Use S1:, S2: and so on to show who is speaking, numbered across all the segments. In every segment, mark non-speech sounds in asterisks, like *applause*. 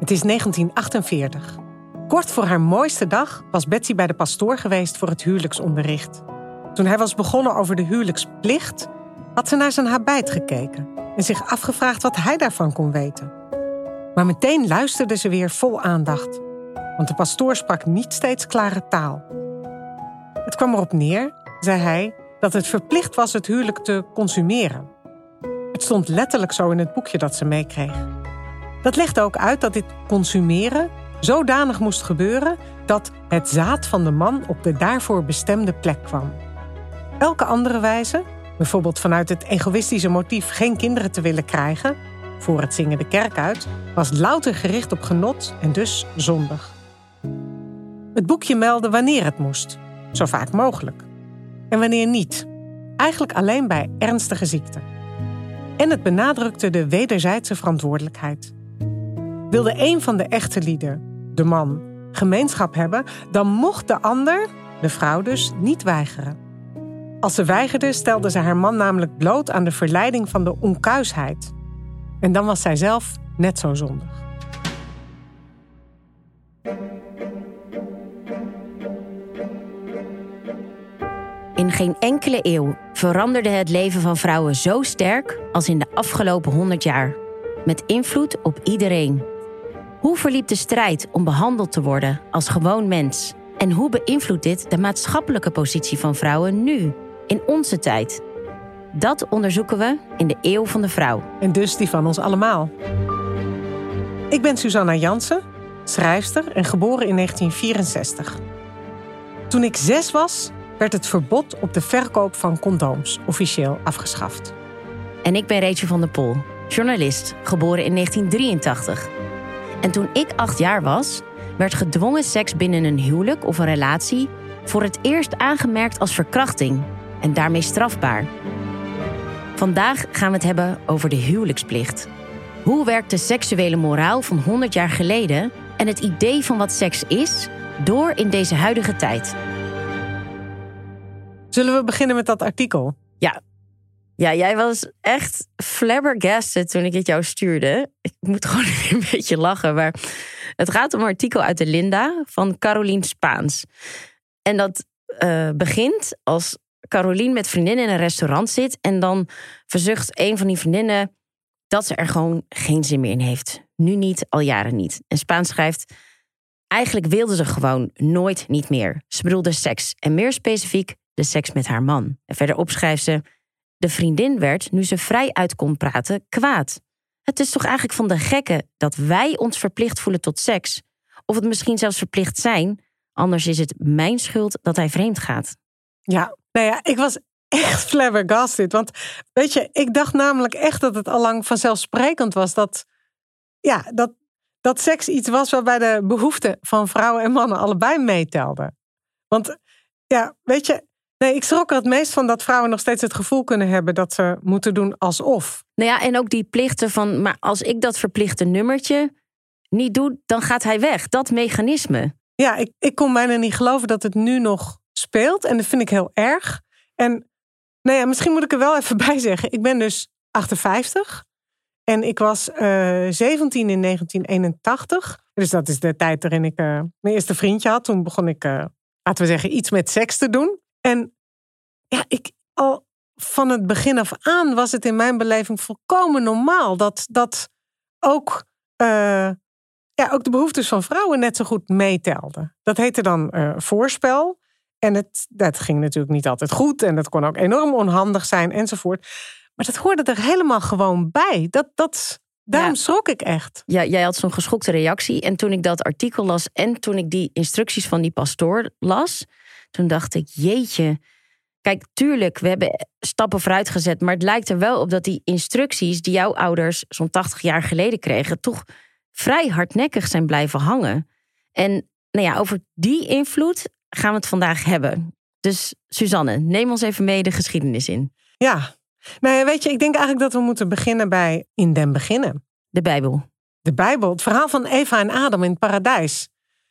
S1: Het is 1948. Kort voor haar mooiste dag was Betsy bij de pastoor geweest voor het huwelijksonderricht. Toen hij was begonnen over de huwelijksplicht, had ze naar zijn habijt gekeken en zich afgevraagd wat hij daarvan kon weten. Maar meteen luisterde ze weer vol aandacht, want de pastoor sprak niet steeds klare taal. Het kwam erop neer, zei hij, dat het verplicht was het huwelijk te consumeren. Het stond letterlijk zo in het boekje dat ze meekreeg. Dat legde ook uit dat dit consumeren zodanig moest gebeuren dat het zaad van de man op de daarvoor bestemde plek kwam. Elke andere wijze, bijvoorbeeld vanuit het egoïstische motief geen kinderen te willen krijgen, voor het zingen de kerk uit, was louter gericht op genot en dus zondig. Het boekje meldde wanneer het moest, zo vaak mogelijk. En wanneer niet, eigenlijk alleen bij ernstige ziekten. En het benadrukte de wederzijdse verantwoordelijkheid. Wilde een van de echte lieden, de man, gemeenschap hebben, dan mocht de ander, de vrouw dus, niet weigeren. Als ze weigerde, stelde ze haar man namelijk bloot aan de verleiding van de onkuisheid. En dan was zij zelf net zo zondig.
S2: In geen enkele eeuw veranderde het leven van vrouwen zo sterk als in de afgelopen 100 jaar. Met invloed op iedereen. Hoe verliep de strijd om behandeld te worden als gewoon mens? En hoe beïnvloedt dit de maatschappelijke positie van vrouwen nu, in onze tijd? Dat onderzoeken we in de Eeuw van de Vrouw.
S1: En dus die van ons allemaal. Ik ben Susanna Jansen, schrijfster en geboren in 1964. Toen ik zes was, werd het verbod op de verkoop van condooms officieel afgeschaft.
S2: En ik ben Rachel van der Pol, journalist, geboren in 1983. En toen ik acht jaar was, werd gedwongen seks binnen een huwelijk of een relatie voor het eerst aangemerkt als verkrachting en daarmee strafbaar. Vandaag gaan we het hebben over de huwelijksplicht. Hoe werkt de seksuele moraal van 100 jaar geleden en het idee van wat seks is door in deze huidige tijd?
S1: Zullen we beginnen met dat artikel?
S2: Ja. Ja, jij was echt flabbergasted toen ik het jou stuurde. Ik moet *laughs* gewoon een beetje lachen, maar het gaat om een artikel uit de Linda van Carolien Spaans. En dat uh, begint als Carolien met vriendinnen in een restaurant zit en dan verzucht een van die vriendinnen dat ze er gewoon geen zin meer in heeft. Nu niet, al jaren niet. En Spaans schrijft: Eigenlijk wilde ze gewoon nooit niet meer. Ze bedoelde seks en meer specifiek de seks met haar man. En verderop schrijft ze: De vriendin werd, nu ze vrij uit kon praten, kwaad. Het is toch eigenlijk van de gekken dat wij ons verplicht voelen tot seks? Of het misschien zelfs verplicht zijn, anders is het mijn schuld dat hij vreemd gaat.
S1: Ja, nou ja, ik was echt *laughs* flabbergasted. Want weet je, ik dacht namelijk echt dat het allang vanzelfsprekend was dat, ja, dat, dat seks iets was waarbij de behoeften van vrouwen en mannen allebei meetelden. Want ja, weet je, nee, ik schrok er het meest van dat vrouwen nog steeds het gevoel kunnen hebben dat ze moeten doen alsof.
S2: Nou ja, en ook die plichten van, maar als ik dat verplichte nummertje niet doe, dan gaat hij weg. Dat mechanisme.
S1: Ja, ik, ik kon bijna niet geloven dat het nu nog speelt. En dat vind ik heel erg. En nou ja, misschien moet ik er wel even *laughs* bij zeggen. Ik ben dus 58. En ik was uh, eh, 17 in 1981. Dus dat is de tijd waarin ik uh, mijn eerste vriendje had. Toen begon ik, uh, laten we zeggen, iets met seks te doen. En ja, ik al van het begin af aan was het in mijn beleving volkomen normaal dat, dat ook, ja, ook de behoeftes van vrouwen net zo goed meetelden. Dat heette dan voorspel. En het, dat ging natuurlijk niet altijd goed en dat kon ook enorm onhandig zijn enzovoort. Maar dat hoorde er helemaal gewoon bij. Dat, dat, daarom schrok ik echt.
S2: Ja, jij had zo'n geschokte reactie. En toen ik dat artikel las en toen ik die instructies van die pastoor las, toen dacht ik, jeetje. Kijk, tuurlijk, we hebben stappen vooruit gezet, maar het lijkt er wel op dat die instructies die jouw ouders zo'n 80 jaar geleden kregen, toch vrij hardnekkig zijn blijven hangen. En nou ja, over die invloed gaan we het vandaag hebben. Dus Suzanne, neem ons even mee de geschiedenis in.
S1: Ja, nou ja, weet je, ik denk eigenlijk dat we moeten beginnen bij in den beginnen.
S2: De Bijbel.
S1: De Bijbel, het verhaal van Eva en Adam in het paradijs.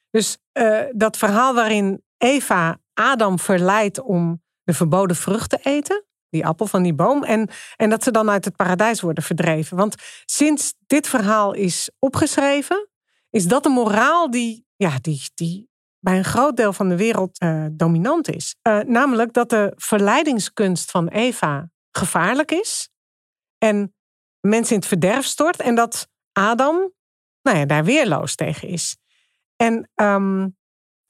S1: Dus uh, dat verhaal waarin Eva Adam verleidt om de verboden vrucht te eten, die appel van die boom, en, en dat ze dan uit het paradijs worden verdreven. Want sinds dit verhaal is opgeschreven, is dat de moraal die, ja, die, die bij een groot deel van de wereld uh, dominant is. Uh, namelijk dat de verleidingskunst van Eva gevaarlijk is en mensen in het verderf stort en dat Adam nou ja, daar weerloos tegen is. En um,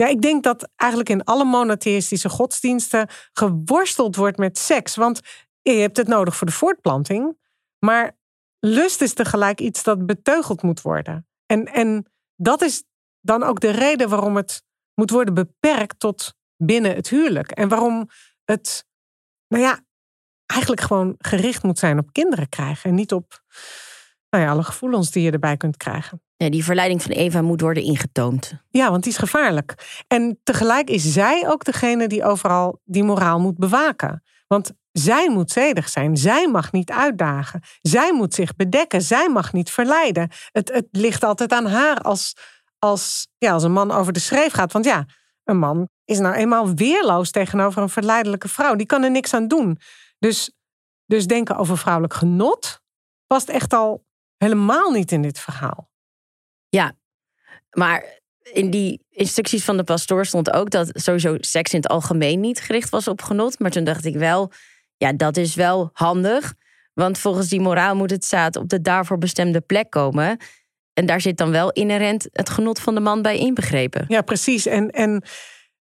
S1: ja, ik denk dat eigenlijk in alle monotheïstische godsdiensten geworsteld wordt met seks. Want je hebt het nodig voor de voortplanting. Maar lust is tegelijk iets dat beteugeld moet worden. En, en dat is dan ook de reden waarom het moet worden beperkt tot binnen het huwelijk. En waarom het, nou ja, eigenlijk gewoon gericht moet zijn op kinderen krijgen. En niet op nou ja, alle gevoelens die je erbij kunt krijgen.
S2: Ja, die verleiding van Eva moet worden ingetoond.
S1: Ja, want die is gevaarlijk. En tegelijk is zij ook degene die overal die moraal moet bewaken. Want zij moet zedig zijn. Zij mag niet uitdagen. Zij moet zich bedekken. Zij mag niet verleiden. Het, het ligt altijd aan haar als, als, ja, als een man over de schreef gaat. Want ja, een man is nou eenmaal weerloos tegenover een verleidelijke vrouw. Die kan er niks aan doen. Dus, dus denken over vrouwelijk genot past echt al helemaal niet in dit verhaal.
S2: Ja, maar in die instructies van de pastoor stond ook dat sowieso seks in het algemeen niet gericht was op genot. Maar toen dacht ik wel, ja, dat is wel handig. Want volgens die moraal moet het zaad op de daarvoor bestemde plek komen. En daar zit dan wel inherent het genot van de man bij inbegrepen.
S1: Ja, precies. En, en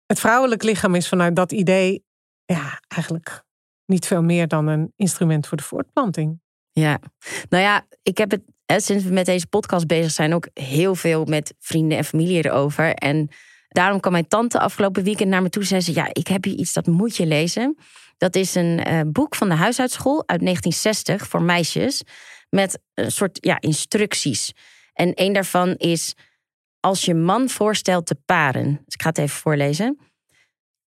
S1: het vrouwelijk lichaam is vanuit dat idee ja, eigenlijk niet veel meer dan een instrument voor de voortplanting.
S2: Ja, nou ja, ik heb het sinds we met deze podcast bezig zijn ook heel veel met vrienden en familie erover. En daarom kwam mijn tante afgelopen weekend naar me toe en zei ze: Ja, ik heb hier iets dat moet je lezen. Dat is een uh, boek van de huisartschool uit 1960 voor meisjes. Met een soort ja, instructies. En een daarvan is: Als je man voorstelt te paren. Dus ik ga het even voorlezen.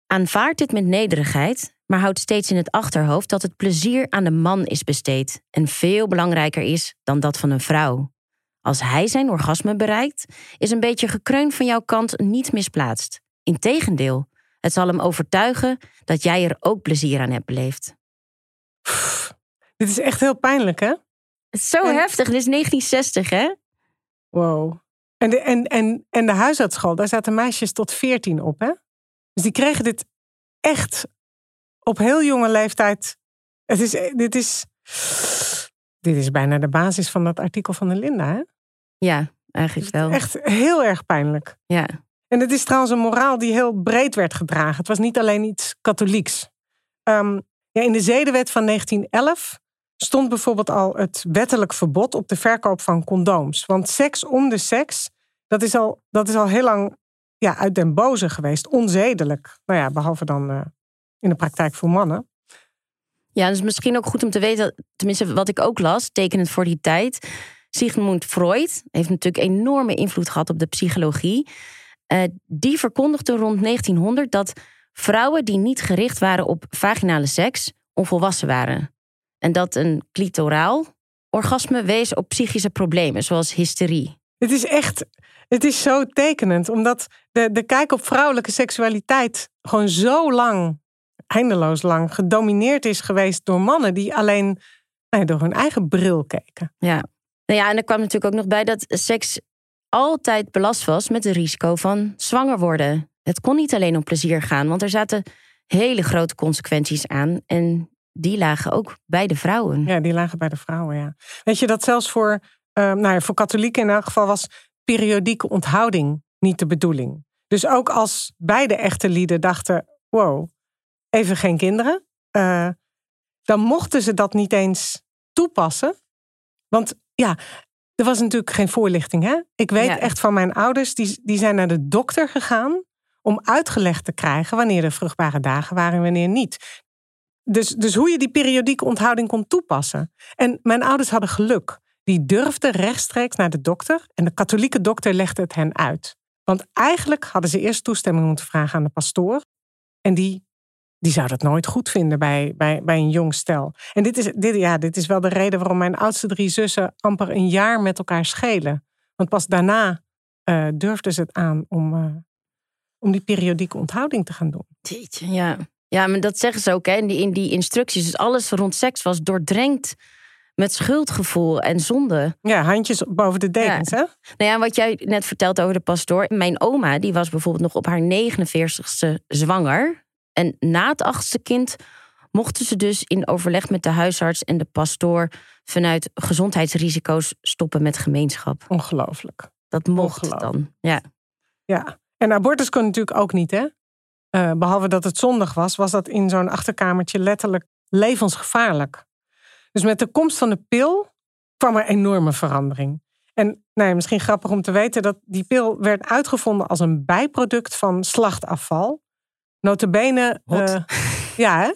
S2: Aanvaard dit met nederigheid maar houd steeds in het achterhoofd dat het plezier aan de man is besteed en veel belangrijker is dan dat van een vrouw. Als hij zijn orgasme bereikt, is een beetje gekreun van jouw kant niet misplaatst. Integendeel, het zal hem overtuigen dat jij er ook plezier aan hebt beleefd.
S1: dit is echt heel pijnlijk, hè?
S2: Het is zo heftig. Dit is 1960, hè?
S1: Wow. En de, en, en, en de huisartsschool, daar zaten meisjes tot 14 op, hè? Dus die kregen dit echt op heel jonge leeftijd. Het is, dit, is, dit is bijna de basis van dat artikel van de Linda. Hè?
S2: Ja, eigenlijk wel.
S1: Echt heel erg pijnlijk.
S2: Ja.
S1: En het is trouwens een moraal die heel breed werd gedragen. Het was niet alleen iets katholieks. Um, ja, in de zedenwet van 1911 stond bijvoorbeeld al het wettelijk verbod op de verkoop van condooms. Want seks om de seks, dat is al, dat is al heel lang ja, uit den boze geweest, onzedelijk. Nou ja, behalve dan uh, in de praktijk voor mannen.
S2: Ja, dus misschien ook goed om te weten, tenminste wat ik ook las, tekenend voor die tijd. Sigmund Freud heeft natuurlijk enorme invloed gehad op de psychologie. Uh, die verkondigde rond 1900 dat vrouwen die niet gericht waren op vaginale seks onvolwassen waren. En dat een clitoraal orgasme wees op psychische problemen, zoals hysterie.
S1: Het is echt, het is zo tekenend, omdat de, de kijk op vrouwelijke seksualiteit gewoon zo lang eindeloos lang gedomineerd is geweest door mannen die alleen nou door hun eigen bril keken.
S2: Ja. Nou ja, en er kwam natuurlijk ook nog bij dat seks altijd belast was met het risico van zwanger worden. Het kon niet alleen om plezier gaan, want er zaten hele grote consequenties aan. En die lagen ook bij de vrouwen.
S1: Ja, die lagen bij de vrouwen, ja. Weet je dat zelfs voor, uh, nou ja, voor katholieken in elk geval was periodieke onthouding niet de bedoeling. Dus ook als beide echte lieden dachten: wow, even geen kinderen. Uh, dan mochten ze dat niet eens toepassen. Want ja, er was natuurlijk geen voorlichting. Hè? Ik weet echt van mijn ouders, die, die zijn naar de dokter gegaan om uitgelegd te krijgen wanneer er vruchtbare dagen waren en wanneer niet. Dus, dus hoe je die periodieke onthouding kon toepassen. En mijn ouders hadden geluk. Die durfden rechtstreeks naar de dokter en de katholieke dokter legde het hen uit. Want eigenlijk hadden ze eerst toestemming moeten vragen aan de pastoor. En die die zou dat nooit goed vinden bij, bij, bij een jong stel. En dit is, dit, ja, dit is wel de reden waarom mijn oudste drie zussen amper een jaar met elkaar schelen. Want pas daarna uh, durfden ze het aan om, uh, om die periodieke onthouding te gaan doen.
S2: ja. ja, maar dat zeggen ze ook hè, in, die, in die instructies. Dus alles rond seks was doordrenkt met schuldgevoel en zonde.
S1: Ja, handjes boven de dekens, hè?
S2: Nou ja, wat jij net vertelt over de pastoor. Mijn oma, die was bijvoorbeeld nog op haar 49ste zwanger. En na het achtste kind mochten ze dus in overleg met de huisarts en de pastoor vanuit gezondheidsrisico's stoppen met gemeenschap.
S1: Ongelooflijk.
S2: Dat mocht dan. Ja.
S1: Ja. En abortus kon natuurlijk ook niet, hè? Uh, behalve dat het zondig was, was dat in zo'n achterkamertje letterlijk levensgevaarlijk. Dus met de komst van de pil kwam er enorme verandering. En nou ja, misschien grappig om te weten dat die pil werd uitgevonden als een bijproduct van slachtafval. Notabene, uh, ja, hè?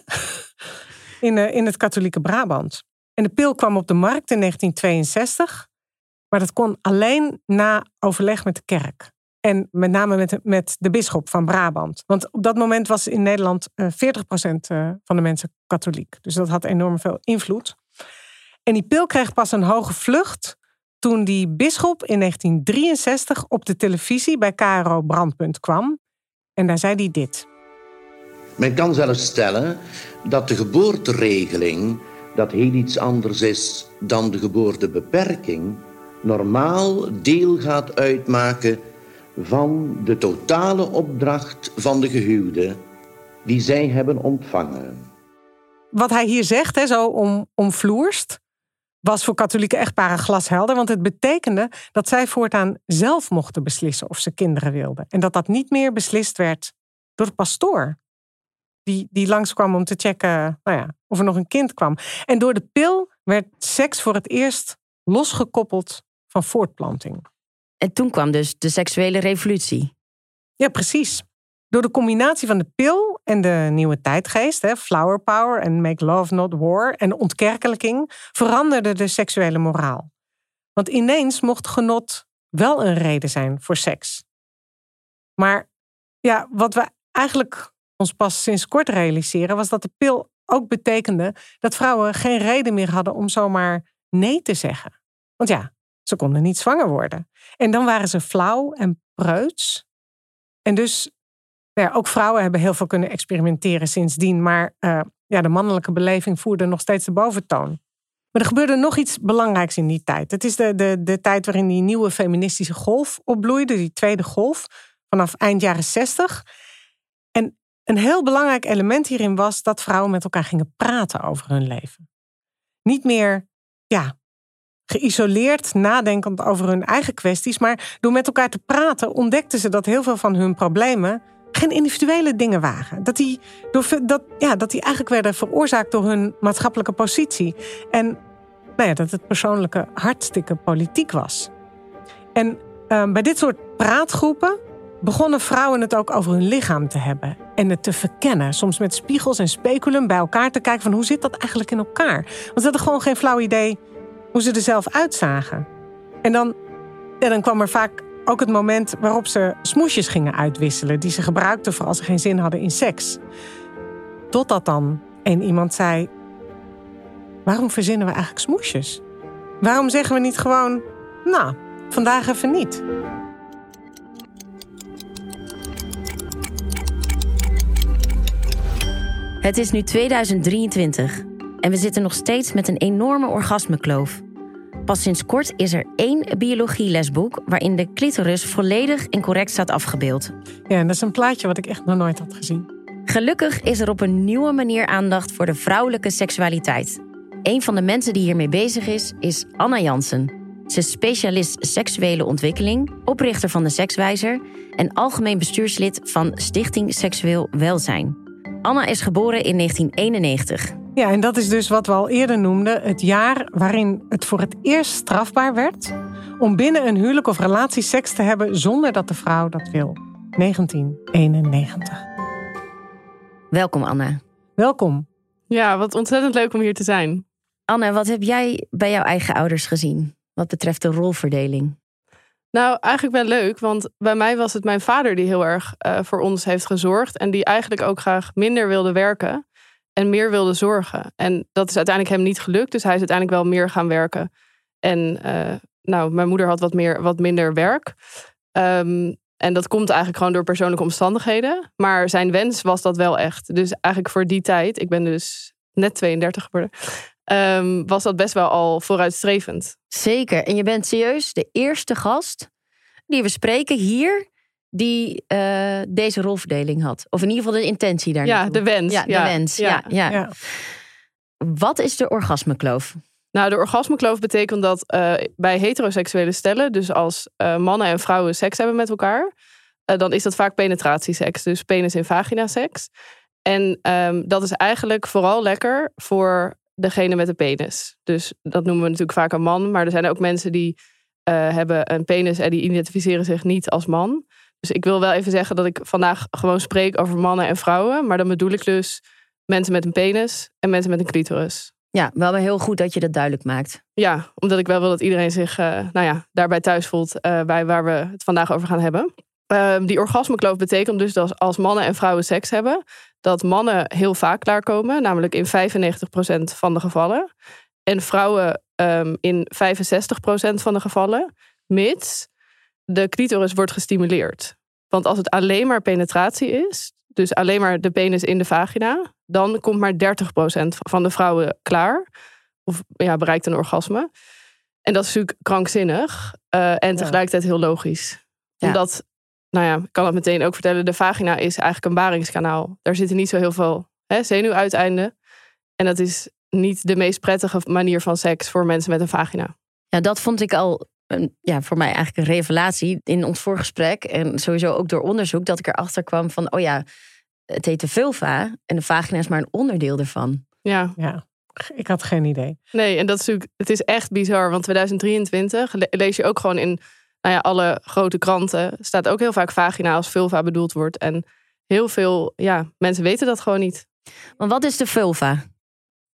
S1: In, uh, in het katholieke Brabant. En de pil kwam op de markt in 1962, maar dat kon alleen na overleg met de kerk. En met name met de, met de bisschop van Brabant. Want op dat moment was in Nederland uh, 40% van de mensen katholiek. Dus dat had enorm veel invloed. En die pil kreeg pas een hoge vlucht toen die bisschop in 1963 op de televisie bij KRO Brandpunt kwam. En daar zei hij dit.
S3: Men kan zelfs stellen dat de geboorteregeling, dat heel iets anders is dan de geboortebeperking, normaal deel gaat uitmaken van de totale opdracht van de gehuwde die zij hebben ontvangen.
S1: Wat hij hier zegt, hè, zo om, omvloerst, was voor katholieke echtparen glashelder. Want het betekende dat zij voortaan zelf mochten beslissen of ze kinderen wilden. En dat dat niet meer beslist werd door de pastoor. Die, die langskwam om te checken nou ja, of er nog een kind kwam. En door de pil werd seks voor het eerst losgekoppeld van voortplanting.
S2: En toen kwam dus de seksuele revolutie.
S1: Ja, precies. Door de combinatie van de pil en de nieuwe tijdgeest, hè, flower power en make love not war en ontkerkelijking, veranderde de seksuele moraal. Want ineens mocht genot wel een reden zijn voor seks. Maar ja, wat we eigenlijk ons pas sinds kort realiseren, was dat de pil ook betekende dat vrouwen geen reden meer hadden om zomaar nee te zeggen. Want ja, ze konden niet zwanger worden. En dan waren ze flauw en preuts. En dus, nou ja, ook vrouwen hebben heel veel kunnen experimenteren sindsdien. Maar uh, ja, de mannelijke beleving voerde nog steeds de boventoon. Maar er gebeurde nog iets belangrijks in die tijd. Het is de, de, de tijd waarin die nieuwe feministische golf opbloeide, die tweede golf, vanaf eind jaren zestig. En een heel belangrijk element hierin was dat vrouwen met elkaar gingen praten over hun leven. Niet meer ja, geïsoleerd nadenkend over hun eigen kwesties, maar door met elkaar te praten ontdekten ze dat heel veel van hun problemen geen individuele dingen waren. Dat die, door, dat, ja, dat die eigenlijk werden veroorzaakt door hun maatschappelijke positie. En nou ja, dat het persoonlijke hartstikke politiek was. En uh, bij dit soort praatgroepen begonnen vrouwen het ook over hun lichaam te hebben en het te verkennen. Soms met spiegels en speculum bij elkaar te kijken van hoe zit dat eigenlijk in elkaar. Want ze hadden gewoon geen flauw idee hoe ze er zelf uitzagen. En dan, ja, dan kwam er vaak ook het moment waarop ze smoesjes gingen uitwisselen, die ze gebruikten voor als ze geen zin hadden in seks. Totdat dan een iemand zei: Waarom verzinnen we eigenlijk smoesjes? Waarom zeggen we niet gewoon: Nou, vandaag even niet?
S2: Het is nu 2023 en we zitten nog steeds met een enorme orgasmekloof. Pas sinds kort is er één biologielesboek waarin de clitoris volledig en correct staat afgebeeld.
S1: Ja, en dat is een plaatje wat ik echt nog nooit had gezien.
S2: Gelukkig is er op een nieuwe manier aandacht voor de vrouwelijke seksualiteit. Een van de mensen die hiermee bezig is, is Anna Jansen. Ze is specialist seksuele ontwikkeling, oprichter van de Sekswijzer en algemeen bestuurslid van Stichting Seksueel Welzijn. Anna is geboren in 1991.
S1: Ja, en dat is dus wat we al eerder noemden: het jaar waarin het voor het eerst strafbaar werd om binnen een huwelijk of relatie seks te hebben zonder dat de vrouw dat wil. 1991.
S2: Welkom, Anna.
S1: Welkom.
S4: Ja, wat ontzettend leuk om hier te zijn.
S2: Anna, wat heb jij bij jouw eigen ouders gezien wat betreft de rolverdeling?
S4: Nou, eigenlijk wel leuk, want bij mij was het mijn vader die heel erg uh, voor ons heeft gezorgd en die eigenlijk ook graag minder wilde werken en meer wilde zorgen. En dat is uiteindelijk hem niet gelukt, dus hij is uiteindelijk wel meer gaan werken. En uh, nou, mijn moeder had wat, meer, wat minder werk. Um, en dat komt eigenlijk gewoon door persoonlijke omstandigheden. Maar zijn wens was dat wel echt. Dus eigenlijk voor die tijd, ik ben dus net 32 geworden. Ehm, was dat best wel al vooruitstrevend.
S2: Zeker. En je bent serieus de eerste gast die we spreken hier die uh, deze rolverdeling had. Of in ieder geval de intentie daar.
S4: Ja, de wens.
S2: Ja, de
S4: ja.
S2: wens. Ja. Ja, ja. Wat is de orgasmekloof?
S4: Nou, de orgasmekloof betekent dat uh, bij heteroseksuele stellen, dus als uh, mannen en vrouwen seks hebben met elkaar, dan is dat vaak penetratieseks, dus penis- en vagina-seks. En um, dat is eigenlijk vooral lekker voor degene met de penis. Dus dat noemen we natuurlijk vaak een man, maar er zijn ook mensen die hebben een penis en die identificeren zich niet als man. Dus ik wil wel even zeggen dat ik vandaag gewoon spreek over mannen en vrouwen. Maar dan bedoel ik dus mensen met een penis en mensen met een clitoris.
S2: Ja, wel heel goed dat je dat duidelijk maakt.
S4: Ja, omdat ik wel wil dat iedereen zich uh, nou ja, daarbij thuis voelt uh, bij waar we het vandaag over gaan hebben. Uh, die orgasmekloof betekent dus dat als mannen en vrouwen seks hebben, dat mannen heel vaak klaarkomen, namelijk in 95% van de gevallen. En vrouwen um, in 65% van de gevallen, mits de clitoris wordt gestimuleerd. Want als het alleen maar penetratie is, dus alleen maar de penis in de vagina, dan komt maar 30% van de vrouwen klaar. Of ja, bereikt een orgasme. En dat is natuurlijk krankzinnig. Uh, en tegelijkertijd heel logisch.
S2: Ja.
S4: Omdat, nou ja, ik kan het meteen ook vertellen, de vagina is eigenlijk een baringskanaal. Daar zitten niet zo heel veel hè, zenuwuiteinden. En dat is niet de meest prettige manier van seks voor mensen met een vagina.
S2: Ja, dat vond ik al een, ja, voor mij eigenlijk een revelatie in ons voorgesprek. En sowieso ook door onderzoek dat ik erachter kwam van, oh ja, het heet de vulva en de vagina is maar een onderdeel ervan.
S4: Ja.
S1: Ja, ik had geen idee.
S4: Nee, en dat is natuurlijk, het is echt bizar, want 2023 le- lees je ook gewoon in nou ja, alle grote kranten, staat ook heel vaak vagina als vulva bedoeld wordt. En heel veel ja, mensen weten dat gewoon niet.
S2: Maar wat is de vulva?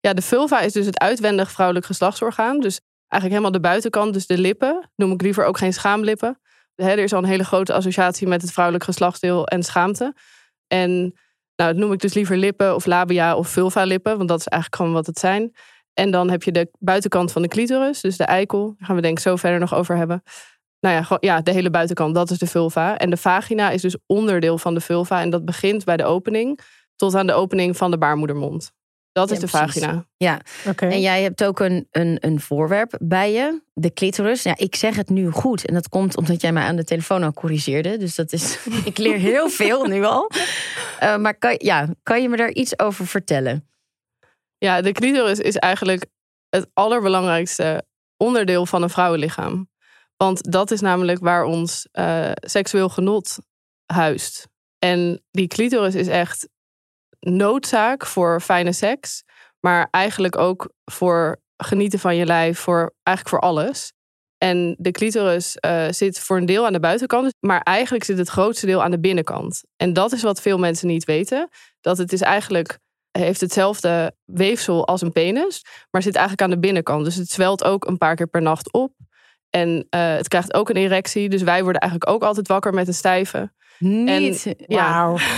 S4: Ja, de vulva is dus het uitwendig vrouwelijk geslachtsorgaan. Dus eigenlijk helemaal de buitenkant, dus de lippen. Noem ik liever ook geen schaamlippen. Hè, er is al een hele grote associatie met het vrouwelijk geslachtsdeel en schaamte. En nou, dat noem ik dus liever lippen of labia of vulva-lippen, want dat is eigenlijk gewoon wat het zijn. En dan heb je de buitenkant van de clitoris, dus de eikel. Daar gaan we denk ik zo verder nog over hebben. Nou ja, gewoon, ja, de hele buitenkant, dat is de vulva. En de vagina is dus onderdeel van de vulva. En dat begint bij de opening tot aan de opening van de baarmoedermond. Dat is de
S2: precies.
S4: vagina.
S2: Ja,
S1: Oké.
S2: en jij hebt ook een, een, een voorwerp bij je, de clitoris. Ja, ik zeg het nu goed en dat komt omdat jij mij aan de telefoon al corrigeerde. Dus dat is, *laughs* *laughs* ik leer heel veel nu al. Eh, maar kan, ja, kan je me daar iets over vertellen?
S4: Ja, de clitoris is eigenlijk het allerbelangrijkste onderdeel van een vrouwenlichaam. Want dat is namelijk waar ons eh, seksueel genot huist. En die clitoris is echt noodzaak voor fijne seks, maar eigenlijk ook voor genieten van je lijf, voor eigenlijk voor alles. En de clitoris eh, zit voor een deel aan de buitenkant, maar eigenlijk zit het grootste deel aan de binnenkant. En dat is wat veel mensen niet weten. Dat het is eigenlijk heeft hetzelfde weefsel als een penis, maar zit eigenlijk aan de binnenkant. Dus het zwelt ook een paar keer per nacht op. En eh, het krijgt ook een erectie. Dus wij worden eigenlijk ook altijd wakker met een stijve.
S2: Niet.
S4: Ja.
S1: Wauw. *laughs*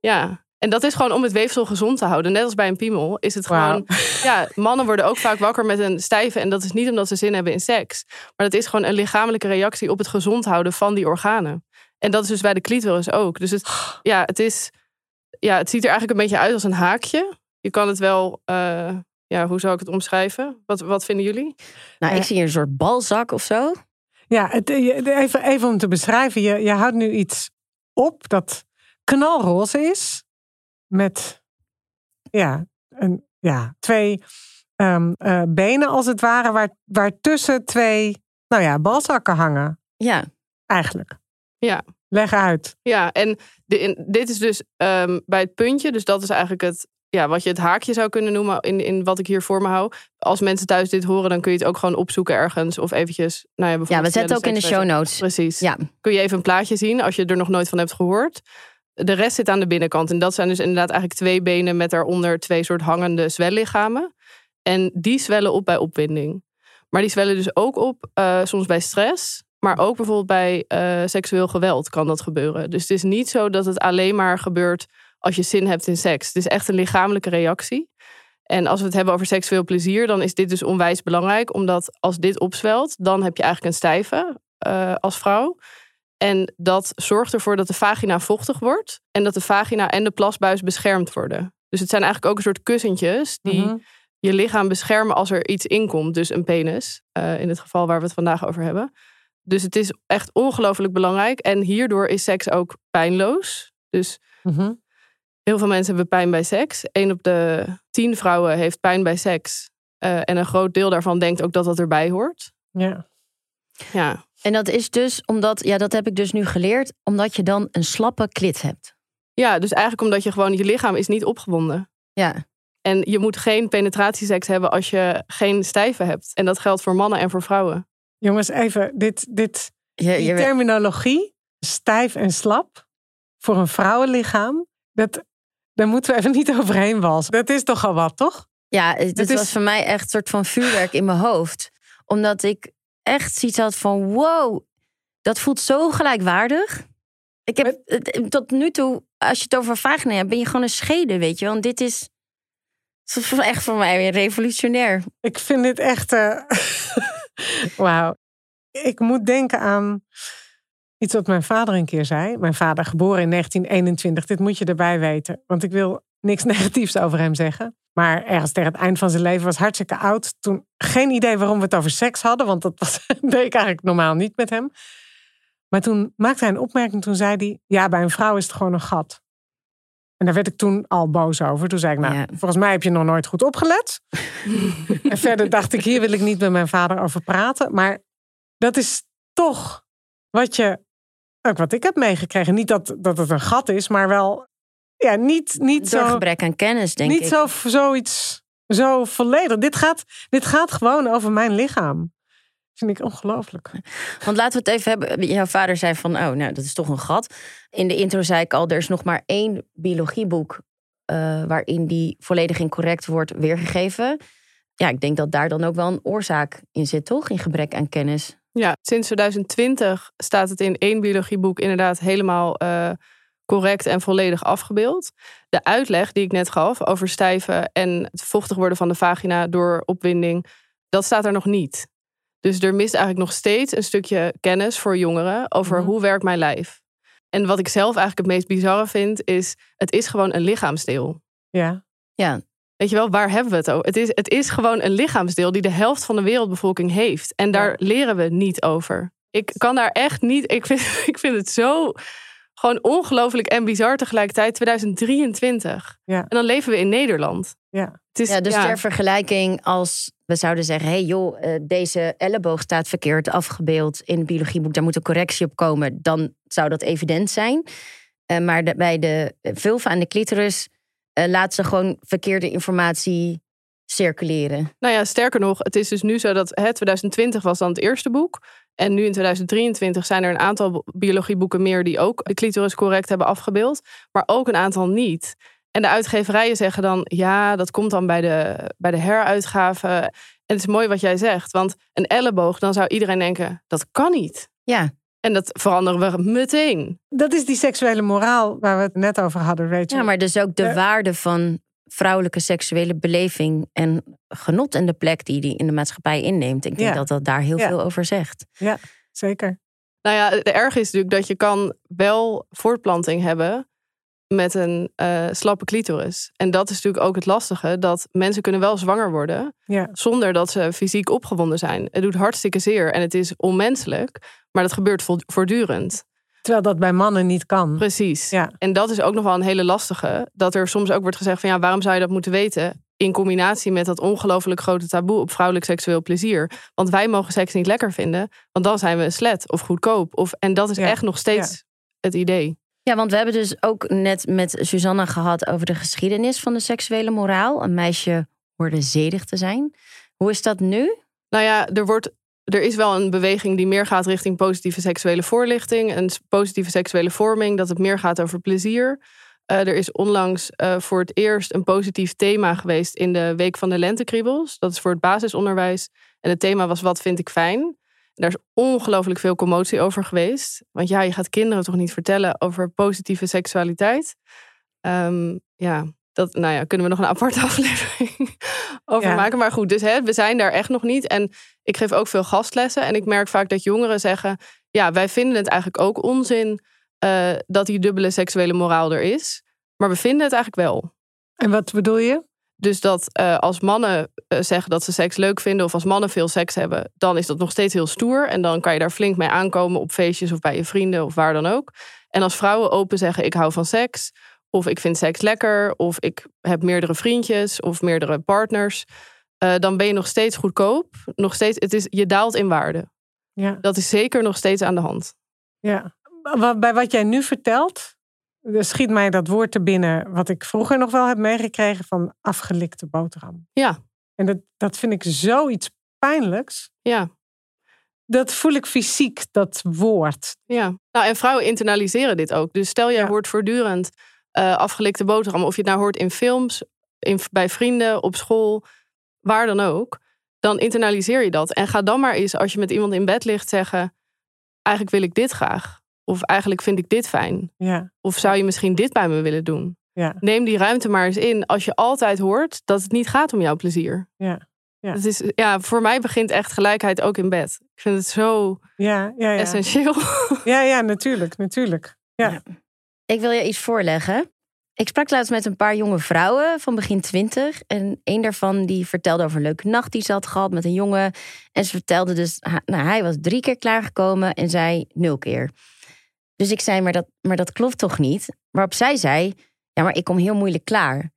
S4: Ja. En dat is gewoon om het weefsel gezond te houden. Net als bij een piemel is het gewoon... Ja, mannen worden ook vaak wakker met een stijve. En dat is niet omdat ze zin hebben in seks. Maar dat is gewoon een lichamelijke reactie op het gezond houden van die organen. En dat is dus bij de clitoris ook. Dus het, ja, het, is, ja, het ziet er eigenlijk een beetje uit als een haakje. Je kan het wel... eh, ja, hoe zou ik het omschrijven? Wat, wat vinden jullie?
S2: Nou, ik
S1: Ja.
S2: zie hier een soort balzak of zo.
S1: Ja, het, je- even, even om te beschrijven. Je, je houdt nu iets op dat knalroze is. Met ja, een, ja, twee ehm, eh, benen als het ware. Waar, waartussen twee nou ja, balzakken hangen.
S2: Ja,
S1: Eigenlijk.
S4: Ja.
S1: Leg uit.
S4: Ja, en di- in- dit is dus ehm, bij het puntje. Dus dat is eigenlijk het, ja, wat je het haakje zou kunnen noemen in, in wat ik hier voor me hou. Als mensen thuis dit horen, dan kun je het ook gewoon opzoeken ergens. Of eventjes, nou ja,
S2: ja
S4: bijvoorbeeld
S2: we zetten ook in de show notes.
S4: Precies.
S2: Ja,
S4: Kun je even een plaatje zien als je er nog nooit van hebt gehoord. De rest zit aan de binnenkant. En dat zijn dus inderdaad eigenlijk twee benen met daaronder twee soort hangende zwellichamen. En die zwellen op bij opwinding. Maar die zwellen dus ook op eh, soms bij stress. Maar ook bijvoorbeeld bij eh, seksueel geweld kan dat gebeuren. Dus het is niet zo dat het alleen maar gebeurt als je zin hebt in seks. Het is echt een lichamelijke reactie. En als we het hebben over seksueel plezier, dan is dit dus onwijs belangrijk. Omdat als dit opzwelt, dan heb je eigenlijk een stijve eh, als vrouw. En dat zorgt ervoor dat de vagina vochtig wordt. En dat de vagina en de plasbuis beschermd worden. Dus het zijn eigenlijk ook een soort kussentjes die
S1: Mhm.
S4: je lichaam beschermen als er iets inkomt. Dus een penis, eh, in het geval waar we het vandaag over hebben. Dus het is echt ongelooflijk belangrijk. En hierdoor is seks ook pijnloos. Dus
S1: Mhm.
S4: Heel veel mensen hebben pijn bij seks. Eén op de tien vrouwen heeft pijn bij seks. Eh, en een groot deel daarvan denkt ook dat dat erbij hoort.
S1: Ja.
S4: Ja,
S2: En dat is dus omdat, ja, dat heb ik dus nu geleerd, omdat je dan een slappe klit hebt.
S4: ja dus eigenlijk omdat je gewoon, je lichaam is niet opgewonden.
S2: Ja,
S4: En je moet geen penetratieseks hebben als je geen stijve hebt. En dat geldt voor mannen en voor vrouwen.
S1: Jongens, even, dit, dit,
S2: je,
S1: die terminologie, stijf en slap, voor een vrouwenlichaam, dat, daar moeten we even niet overheen walsen. Dat is toch al wat, toch?
S2: ja het, was
S1: is-
S2: voor mij echt een soort van vuurwerk in mijn hoofd. Omdat ik echt zoiets had van, wow, dat voelt zo gelijkwaardig. Ik heb het- tot nu toe, als je het over vagina hebt, ben je gewoon een schede, weet je. Want dit is, echt voor mij weer revolutionair.
S1: Ik vind dit echt. eh, *laughs* Wauw. Ik moet denken aan iets wat mijn vader een keer zei. Mijn vader, geboren in 1921. Dit moet je erbij weten. Want ik wil niks *laughs* negatiefs over hem zeggen. Maar ergens tegen het eind van zijn leven was hartstikke oud. Toen geen idee waarom we het over seks hadden. Want dat was, *laughs* deed ik eigenlijk normaal niet met hem. Maar toen maakte hij een opmerking. Toen zei hij: Ja, bij een vrouw is het gewoon een gat. En daar werd ik toen al boos over. Toen zei ik: Nou,
S2: Ja.
S1: volgens mij heb je nog nooit goed opgelet. *laughs* En verder dacht ik, hier wil ik niet met mijn vader over praten. Maar dat is toch wat je, ook wat ik heb meegekregen. Niet dat, dat het een gat is, maar wel, ja, niet, niet
S2: Door
S1: zo,
S2: gebrek aan kennis, denk
S1: niet
S2: ik.
S1: zo, zoiets, zo volledig. Dit gaat, dit gaat gewoon over mijn lichaam. Vind ik ongelooflijk. *laughs*
S2: Want laten we het even hebben. Jouw vader zei van, oh, nou, dat is toch een gat. In de intro zei ik al, er is nog maar één biologieboek eh, waarin die volledig incorrect wordt weergegeven. Ja, ik denk dat daar dan ook wel een oorzaak in zit, toch? In gebrek aan kennis.
S4: Ja, sinds 2020 staat het in één biologieboek inderdaad helemaal eh, correct en volledig afgebeeld. De uitleg die ik net gaf over stijven en het vochtig worden van de vagina door opwinding, dat staat er nog niet. Dus er mist eigenlijk nog steeds een stukje kennis voor jongeren over
S1: Mhm.
S4: hoe werkt mijn lijf. En wat ik zelf eigenlijk het meest bizarre vind, is het is gewoon een lichaamsdeel.
S1: Ja,
S2: Ja,
S4: Weet je wel, waar hebben we het over? Het is, het is gewoon een lichaamsdeel die de helft van de wereldbevolking heeft. En daar leren we niet over. Ik kan daar echt niet. Ik vind, *laughs* ik vind het zo gewoon ongelooflijk en bizar tegelijkertijd. 2023.
S1: Ja.
S4: En dan leven we in Nederland.
S1: ja,
S4: Het is,
S2: ja dus
S4: ja,
S2: ter vergelijking als we zouden zeggen... hé hey joh, eh, deze elleboog staat verkeerd afgebeeld in het biologieboek... daar moet een correctie op komen, dan zou dat evident zijn. Eh, maar bij de vulva en de clitoris... eh, laat ze gewoon verkeerde informatie circuleren.
S4: Nou ja, sterker nog, het is dus nu zo dat hè, 2020 was dan het eerste boek. En nu in 2023 zijn er een aantal biologieboeken meer die ook de clitoris correct hebben afgebeeld. Maar ook een aantal niet. En de uitgeverijen zeggen dan, ja, dat komt dan bij de, bij de heruitgave. En het is mooi wat jij zegt, want een elleboog, dan zou iedereen denken, dat kan niet.
S2: Ja,
S4: En dat veranderen we meteen.
S1: dat is die seksuele moraal waar we het net over hadden, Rachel.
S2: ja maar dus ook de waarde van vrouwelijke seksuele beleving... en genot en de plek die die in de maatschappij inneemt. Ik denk
S1: Ja.
S2: dat dat daar heel
S1: Ja.
S2: veel over zegt.
S1: Zeker.
S4: Nou ja, de erg is natuurlijk dat je kan wel voortplanting hebben met een eh, slappe clitoris. En dat is natuurlijk ook het lastige, dat mensen kunnen wel zwanger worden
S1: Ja,
S4: zonder dat ze fysiek opgewonden zijn. Het doet hartstikke zeer en het is onmenselijk, maar dat gebeurt vo- voortdurend.
S1: terwijl dat bij mannen niet kan.
S4: Precies.
S1: Ja.
S4: En dat is ook nog wel een hele lastige, dat er soms ook wordt gezegd van ja, waarom zou je dat moeten weten? In combinatie met dat ongelooflijk grote taboe op vrouwelijk seksueel plezier. Want wij mogen seks niet lekker vinden, want dan zijn we een slet of goedkoop. Of, en dat is
S1: Ja.
S4: echt nog steeds het idee.
S2: Ja, want we hebben dus ook net met Susanna gehad over de geschiedenis van de seksuele moraal. Een meisje hoorde zedig te zijn. Hoe is dat nu?
S4: Nou ja, er, wordt, er is wel een beweging die meer gaat richting positieve seksuele voorlichting. En positieve seksuele vorming, dat het meer gaat over plezier. Eh, er is onlangs eh, voor het eerst een positief thema geweest in de Week van de Lentekriebels. Dat is voor het basisonderwijs. En het thema was Wat vind ik fijn? Daar is ongelooflijk veel commotie over geweest. Want ja, je gaat kinderen toch niet vertellen over positieve seksualiteit? Ehm, ja, dat nou ja, kunnen we nog een aparte *laughs* aflevering over
S1: Ja.
S4: maken. Maar goed, dus hè, we zijn daar echt nog niet. En ik geef ook veel gastlessen. En ik merk vaak dat jongeren zeggen... ja, wij vinden het eigenlijk ook onzin... eh, dat die dubbele seksuele moraal er is. Maar we vinden het eigenlijk wel.
S1: En wat bedoel je?
S4: Dus dat uh, als mannen uh, zeggen dat ze seks leuk vinden of als mannen veel seks hebben, dan is dat nog steeds heel stoer. En dan kan je daar flink mee aankomen op feestjes of bij je vrienden of waar dan ook. En als vrouwen open zeggen: Ik hou van seks, of ik vind seks lekker, of ik heb meerdere vriendjes of meerdere partners, uh, dan ben je nog steeds goedkoop. Nog steeds, het is, je daalt in waarde.
S1: Ja.
S4: Dat is zeker nog steeds aan de hand.
S1: Ja. Bij wat jij nu vertelt, schiet mij dat woord te binnen, wat ik vroeger nog wel heb meegekregen van afgelikte boterham.
S4: Ja.
S1: En dat, dat vind ik zoiets pijnlijks.
S4: Ja.
S1: Dat voel ik fysiek, dat woord.
S4: Ja. Nou, en vrouwen internaliseren dit ook. Dus stel, jij ja. hoort voortdurend uh, afgelikte boterham, of je het nou hoort in films, in, bij vrienden, op school, waar dan ook, dan internaliseer je dat. En ga dan maar eens, als je met iemand in bed ligt, zeggen: Eigenlijk wil ik dit graag. Of eigenlijk vind ik dit fijn.
S1: Ja.
S4: Of zou je misschien dit bij me willen doen?
S1: Ja.
S4: Neem die ruimte maar eens in als je altijd hoort dat het niet gaat om jouw plezier.
S1: Ja. Ja.
S4: Het is, ja, voor mij begint echt gelijkheid ook in bed. Ik vind het zo
S1: ja, ja, ja.
S4: essentieel. *laughs*
S1: Ja, ja, natuurlijk, natuurlijk. Ja. ja.
S2: Ik wil je iets voorleggen. Ik sprak laatst met een paar jonge vrouwen van begin twintig. En een daarvan die vertelde over een leuke nacht die ze had gehad met een jongen. En ze vertelde dus, nou, hij was drie keer klaargekomen en zij nul keer. Dus ik zei, maar dat, maar dat klopt toch niet? Waarop zij zei, ja, maar ik kom heel moeilijk klaar.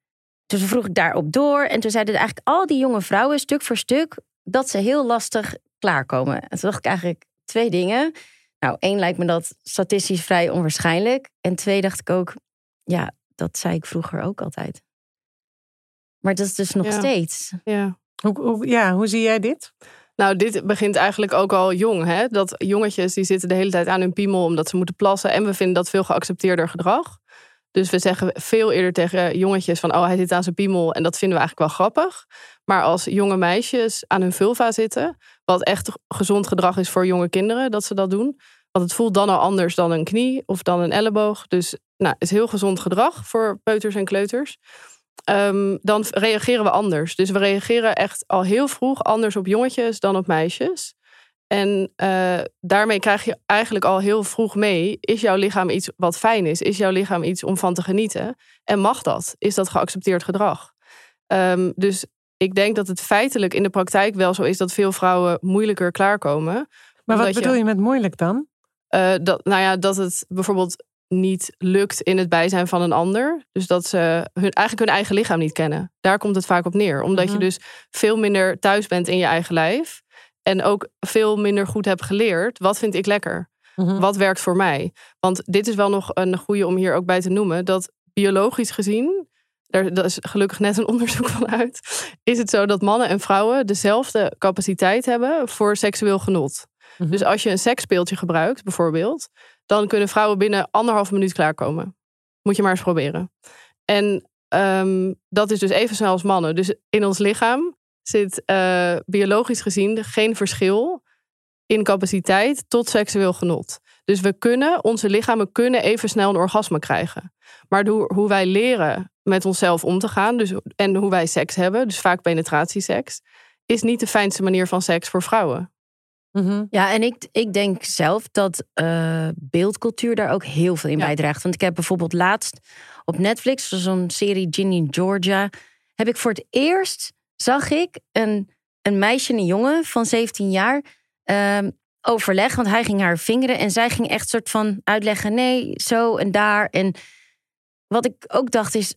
S2: Dus vroeg ik daarop door. En toen zeiden eigenlijk al die jonge vrouwen, stuk voor stuk, dat ze heel lastig klaarkomen. En toen dacht ik eigenlijk twee dingen. Nou, één lijkt me dat statistisch vrij onwaarschijnlijk. En twee dacht ik ook, ja, dat zei ik vroeger ook altijd. Maar dat is dus nog
S4: Ja.
S2: steeds.
S4: Ja.
S1: Hoe, hoe, ja, hoe zie jij dit?
S4: Nou, dit begint eigenlijk ook al jong. Hè? Dat jongetjes die zitten de hele tijd aan hun piemel omdat ze moeten plassen. En we vinden dat veel geaccepteerder gedrag. Dus we zeggen veel eerder tegen jongetjes van... oh, hij zit aan zijn piemel en dat vinden we eigenlijk wel grappig. Maar als jonge meisjes aan hun vulva zitten... wat echt gezond gedrag is voor jonge kinderen, dat ze dat doen... want het voelt dan al anders dan een knie of dan een elleboog. Dus nou, het is heel gezond gedrag voor peuters en kleuters. Ehm, dan reageren we anders. Dus we reageren echt al heel vroeg anders op jongetjes dan op meisjes. En eh, daarmee krijg je eigenlijk al heel vroeg mee: is jouw lichaam iets wat fijn is? Is jouw lichaam iets om van te genieten? En mag dat? Is dat geaccepteerd gedrag? Ehm, dus ik denk dat het feitelijk in de praktijk wel zo is dat veel vrouwen moeilijker klaarkomen.
S1: Maar wat
S4: je-
S1: bedoel je met moeilijk dan?
S4: Eh, dat, nou ja, dat het bijvoorbeeld niet lukt in het bijzijn van een ander. Dus dat ze hun, eigenlijk hun eigen lichaam niet kennen. Daar komt het vaak op neer. Omdat
S1: Mhm.
S4: je dus veel minder thuis bent in je eigen lijf. En ook veel minder goed hebt geleerd. Wat vind ik lekker?
S1: Mhm.
S4: Wat werkt voor mij? Want dit is wel nog een goede om hier ook bij te noemen. Dat biologisch gezien, daar daar is gelukkig net een onderzoek van uit. Is het zo dat mannen en vrouwen dezelfde capaciteit hebben voor seksueel genot.
S1: Mhm.
S4: Dus als je een seksspeeltje gebruikt, bijvoorbeeld, dan kunnen vrouwen binnen anderhalve minuut klaarkomen. Moet je maar eens proberen. En ehm, dat is dus even snel als mannen. Dus in ons lichaam zit eh, biologisch gezien geen verschil in capaciteit tot seksueel genot. Dus we kunnen, onze lichamen kunnen even snel een orgasme krijgen. Maar hoe, hoe wij leren met onszelf om te gaan, dus, en hoe wij seks hebben, dus vaak penetratieseks, is niet de fijnste manier van seks voor vrouwen.
S1: Mhm.
S2: Ja, en ik, ik denk zelf dat eh, beeldcultuur daar ook heel veel in
S4: Ja.
S2: bijdraagt. Want ik heb bijvoorbeeld laatst op Netflix, zo'n serie Ginny Georgia, heb ik voor het eerst, zag ik een, een meisje en een jongen van 17 jaar ehm, overleg. Want hij ging haar vingeren en zij ging echt soort van uitleggen, nee, zo en daar. En wat ik ook dacht is,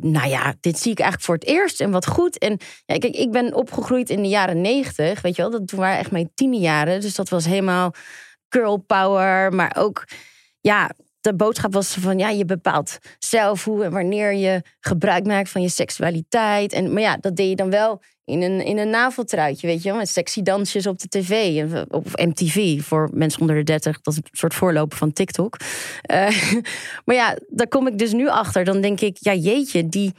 S2: nou ja, dit zie ik eigenlijk voor het eerst en wat goed. En ja, kijk, ik ben opgegroeid in de jaren negentig, weet je wel. Dat toen waren echt mijn tienerjaren. Dus dat was helemaal girl power. Maar ook, ja, de boodschap was van, ja, je bepaalt zelf hoe en wanneer je gebruik maakt van je seksualiteit. En, maar ja, dat deed je dan wel in een, in een naveltruitje, weet je wel. Met sexy dansjes op de tv, op MTV voor mensen onder de 30. Dat is een soort voorloper van TikTok. Eh, *laughs* maar ja, daar kom ik dus nu achter. Dan denk ik, ja, jeetje, die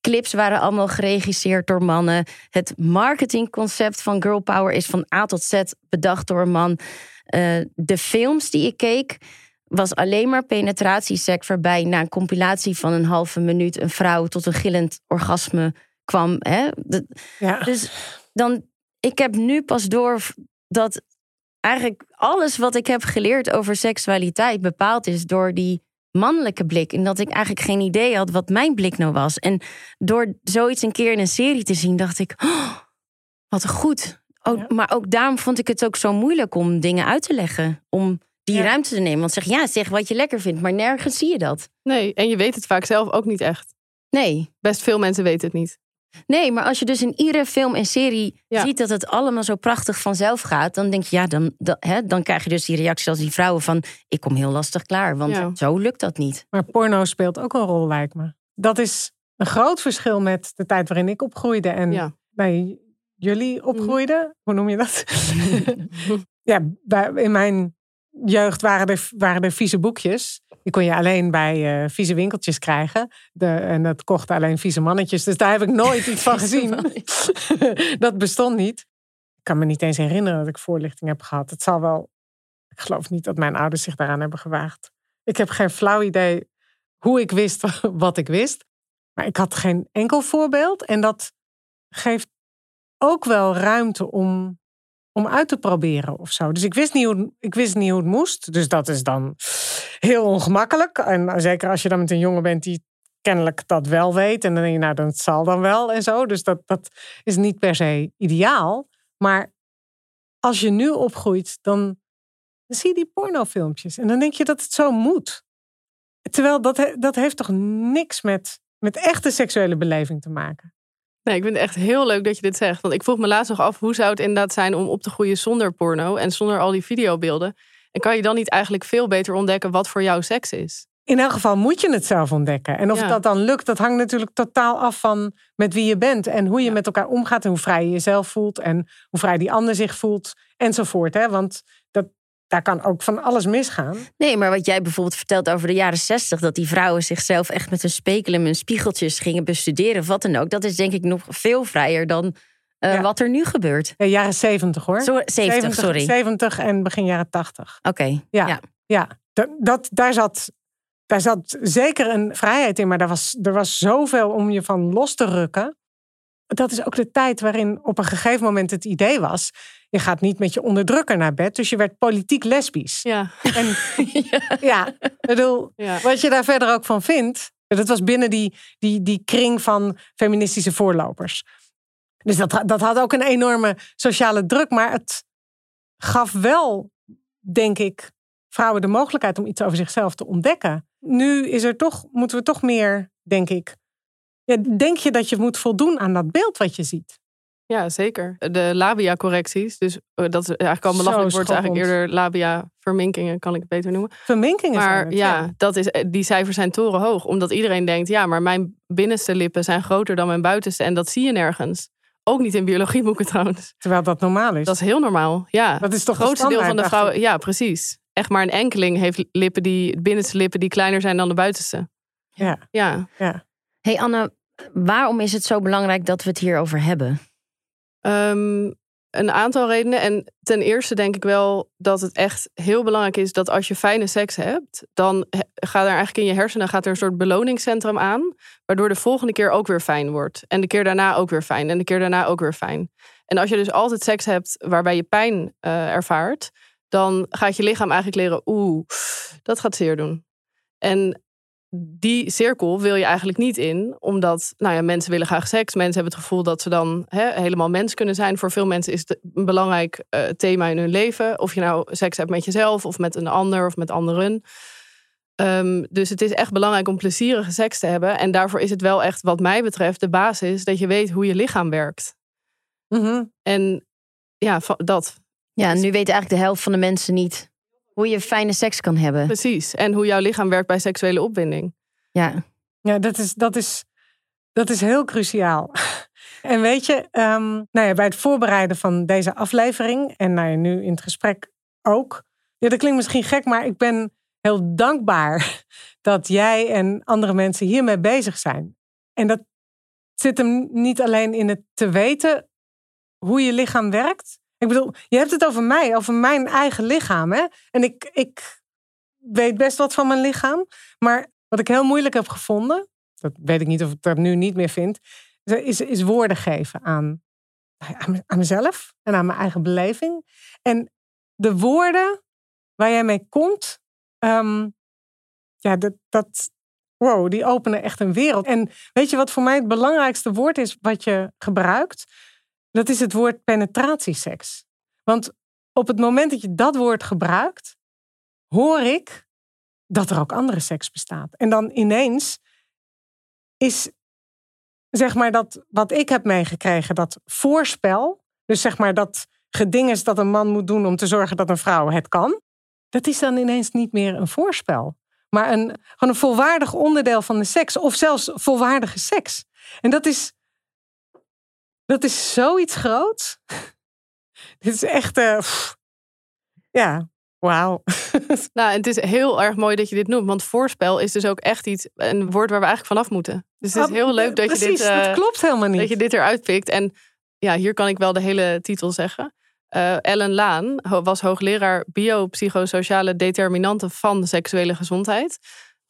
S2: clips waren allemaal geregisseerd door mannen. Het marketingconcept van Girl Power is van A tot Z bedacht door een man. Eh, de films die ik keek, was alleen maar penetratieseks waarbij na een compilatie van een halve minuut een vrouw tot een gillend orgasme kwam. Hè? De-
S1: Ja.
S2: dus dan, ik heb nu pas door dat eigenlijk alles wat ik heb geleerd over seksualiteit bepaald is door die mannelijke blik. En dat ik eigenlijk geen idee had wat mijn blik nou was. En door zoiets een keer in een serie te zien, dacht ik, oh, wat goed. Oh,
S1: Ja.
S2: Maar ook daarom vond ik het ook zo moeilijk om dingen uit te leggen. Om die
S1: Ja.
S2: ruimte te nemen. Want zeg ja, zeg wat je lekker vindt. Maar nergens zie je dat.
S4: Nee, en je weet het vaak zelf ook niet echt.
S2: Nee.
S4: Best veel mensen weten het niet.
S2: Nee, maar als je dus in iedere film en serie
S4: Ja.
S2: ziet dat het allemaal zo prachtig vanzelf gaat, dan denk je, ja, dan, dan, hè, dan krijg je dus die reactie als die vrouwen van, ik kom heel lastig klaar, want
S4: Ja.
S2: zo lukt dat niet.
S1: Maar porno speelt ook een rol, lijkt me. Dat is een groot verschil met de tijd waarin ik opgroeide en
S4: Ja.
S1: bij jullie opgroeiden. Hoe noem je dat? *laughs* *laughs* ja, bij, in mijn jeugd waren er, waren er vieze boekjes. Die kon je alleen bij eh, vieze winkeltjes krijgen. De, en dat kochten alleen vieze mannetjes. Dus daar heb ik nooit iets van *laughs* gezien. *laughs* dat bestond niet. Ik kan me niet eens herinneren dat ik voorlichting heb gehad. Het zal wel. Ik geloof niet dat mijn ouders zich daaraan hebben gewaagd. Ik heb geen flauw idee hoe ik wist *laughs* wat ik wist. Maar ik had geen enkel voorbeeld. En dat geeft ook wel ruimte om, om uit te proberen of zo. Dus ik wist, niet hoe, ik wist niet hoe het moest. Dus dat is dan heel ongemakkelijk. En zeker als je dan met een jongen bent die kennelijk dat wel weet. En dan denk je, nou, dat zal dan wel en zo. Dus dat, dat is niet per se ideaal. Maar als je nu opgroeit, dan zie je die pornofilmpjes. En dan denk je dat het zo moet. Terwijl dat, dat heeft toch niks met, met echte seksuele beleving te maken.
S4: Nee, ik vind het echt heel leuk dat je dit zegt. Want ik vroeg me laatst nog af, hoe zou het inderdaad zijn om op te groeien zonder porno en zonder al die videobeelden? En kan je dan niet eigenlijk veel beter ontdekken wat voor jou seks is?
S1: In elk geval moet je het zelf ontdekken. En of
S4: Ja.
S1: dat dan lukt, dat hangt natuurlijk totaal af van met wie je bent. En hoe je
S4: Ja.
S1: met elkaar omgaat. En hoe vrij je jezelf voelt. En hoe vrij die ander zich voelt. Enzovoort. Hè? Want daar kan ook van alles misgaan.
S2: Nee, maar wat jij bijvoorbeeld vertelt over de jaren zestig, dat die vrouwen zichzelf echt met een spekel en hun spiegeltjes gingen bestuderen, of wat dan ook, dat is denk ik nog veel vrijer dan eh,
S1: Ja.
S2: wat er nu gebeurt.
S1: Ja, jaren zeventig hoor.
S2: Zo, 70, sorry.
S1: 70 en begin jaren 80.
S2: Oké.
S1: Ja.
S2: Ja.
S1: Ja, dat, dat, daar, zat, daar zat zeker een vrijheid in, maar daar was, er was zoveel om je van los te rukken. Dat is ook de tijd waarin op een gegeven moment het idee was: je gaat niet met je onderdrukker naar bed, dus je werd politiek lesbisch.
S4: Ja,
S1: En *laughs* ja, ik bedoel,
S4: ja.
S1: wat je daar verder ook van vindt, dat was binnen die, die, die kring van feministische voorlopers. Dus dat, dat had ook een enorme sociale druk, maar het gaf wel, denk ik, vrouwen de mogelijkheid om iets over zichzelf te ontdekken. Nu is er toch, moeten we toch meer, denk ik. Ja, denk je dat je moet voldoen aan dat beeld wat je ziet?
S4: ja, zeker. De labia-correcties, dus eh, dat is eigenlijk al belachelijk wordt, eigenlijk eerder labia-verminkingen, kan ik het beter noemen.
S1: Verminkingen zijn
S4: Maar
S1: het,
S4: ja, Dat is, eh, die cijfers zijn torenhoog, omdat iedereen denkt, ja, maar mijn binnenste lippen zijn groter dan mijn buitenste en dat zie je nergens. Ook niet in biologieboeken *laughs* trouwens.
S1: Terwijl dat normaal is.
S4: Dat is heel normaal. Ja,
S1: Dat is toch
S4: het grootste
S1: de
S4: deel van de vrouwen. Ja, precies. Echt maar een enkeling heeft lippen die, binnenste lippen die kleiner zijn dan de buitenste.
S1: Ja,
S4: Ja.
S1: ja.
S2: Hey Anne, waarom is het zo belangrijk dat we het hierover hebben?
S4: Ehm, een aantal redenen. En ten eerste denk ik wel dat het echt heel belangrijk is dat als je fijne seks hebt, dan gaat er eigenlijk in je hersenen gaat er een soort beloningscentrum aan, waardoor de volgende keer ook weer fijn wordt. En de keer daarna ook weer fijn. En de keer daarna ook weer fijn. En als je dus altijd seks hebt waarbij je pijn eh, ervaart, dan gaat je lichaam eigenlijk leren, oeh, dat gaat zeer doen. En die cirkel wil je eigenlijk niet in, omdat nou ja, mensen willen graag seks. Mensen hebben het gevoel dat ze dan hè, helemaal mens kunnen zijn. Voor veel mensen is het een belangrijk eh, thema in hun leven. Of je nou seks hebt met jezelf of met een ander of met anderen. Ehm, dus het is echt belangrijk om plezierige seks te hebben. En daarvoor is het wel echt, wat mij betreft, de basis dat je weet hoe je lichaam werkt.
S1: Mhm.
S4: En ja, dat
S2: Ja, nu weet eigenlijk de helft van de mensen niet hoe je fijne seks kan hebben.
S4: precies. En hoe jouw lichaam werkt bij seksuele opwinding.
S2: Ja,
S1: Ja, dat is, dat is, dat is heel cruciaal. *laughs* En weet je, ehm, nou ja, bij het voorbereiden van deze aflevering en nou ja, nu in het gesprek ook. Ja, dat klinkt misschien gek, maar ik ben heel dankbaar *laughs* dat jij en andere mensen hiermee bezig zijn. En dat zit hem niet alleen in het te weten hoe je lichaam werkt. Ik bedoel, je hebt het over mij, over mijn eigen lichaam. Hè? En ik, ik weet best wat van mijn lichaam. Maar wat ik heel moeilijk heb gevonden, dat weet ik niet of ik dat nu niet meer vind, is, is woorden geven aan, aan, me- aan mezelf en aan mijn eigen beleving. En de woorden waar jij mee komt, ehm, ja, dat, dat, wow, die openen echt een wereld. En weet je wat voor mij het belangrijkste woord is wat je gebruikt? Dat is het woord penetratieseks. Want op het moment dat je dat woord gebruikt, hoor ik dat er ook andere seks bestaat. En dan ineens is, zeg maar, dat wat ik heb meegekregen, dat voorspel, dus zeg maar dat geding is dat een man moet doen om te zorgen dat een vrouw het kan, dat is dan ineens niet meer een voorspel, maar een, gewoon een volwaardig onderdeel van de seks, of zelfs volwaardige seks. En dat is, dat is zoiets groots. *laughs* Dit is echt, uh, ja, wauw. *laughs*
S4: Nou, het is heel erg mooi dat je dit noemt, want voorspel is dus ook echt iets, een woord waar we eigenlijk vanaf moeten. Dus het is heel leuk dat
S1: Precies,
S4: je dit, uh,
S1: dat klopt helemaal niet.
S4: dat je dit eruit pikt. En ja, hier kan ik wel de hele titel zeggen. Uh, Ellen Laan was hoogleraar biopsychosociale determinanten van de seksuele gezondheid.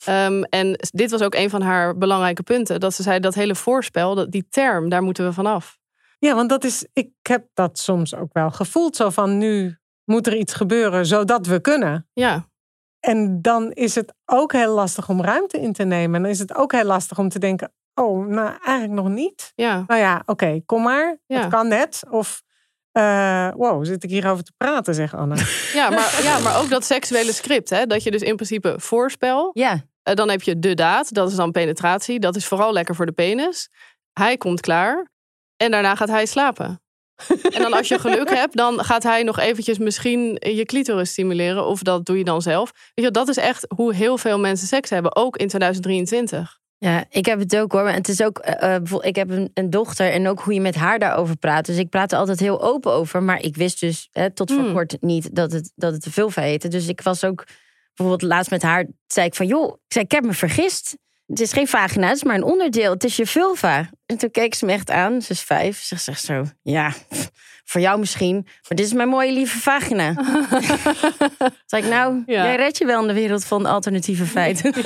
S4: Um, en dit was ook een van haar belangrijke punten. Dat ze zei dat hele voorspel, dat die term, daar moeten we vanaf.
S1: Ja, want dat is, ik heb dat soms ook wel gevoeld. Zo van nu moet er iets gebeuren zodat we kunnen.
S4: Ja.
S1: En dan is het ook heel lastig om ruimte in te nemen. En dan is het ook heel lastig om te denken: oh, nou eigenlijk nog niet.
S4: Ja.
S1: Nou ja, oké, kom maar.
S4: Ja.
S1: Het kan net. Of uh, wow, zit ik hierover te praten, zegt Anna. *laughs*
S4: Ja, maar, ja, maar ook dat seksuele script. Hè? Dat je dus in principe voorspel.
S2: Ja.
S4: Uh, dan heb je de daad, dat is dan penetratie. Dat is vooral lekker voor de penis. Hij komt klaar. En daarna gaat hij slapen. En dan als je geluk *laughs* hebt, dan gaat hij nog eventjes misschien je clitoris stimuleren. Of dat doe je dan zelf. Weet je, dat is echt hoe heel veel mensen seks hebben. Ook in 2023.
S2: Ja, ik heb het ook hoor. Maar het is ook, uh, ik heb een, een, dochter en ook hoe je met haar daarover praat. Dus ik praat er altijd heel open over. Maar ik wist dus hè, tot voor hmm. kort niet dat het, dat het te veel heette. Dus ik was ook bijvoorbeeld laatst met haar, zei ik van joh, ik zei ik heb me vergist. Het is geen vagina, het is maar een onderdeel. Het is je vulva. En toen keek ze me echt aan. Ze is vijf. Ze zegt zo, ja, voor jou misschien. Maar dit is mijn mooie lieve vagina. *laughs* zeg ik, nou, ja. jij redt je wel in de wereld van alternatieve feiten. *laughs*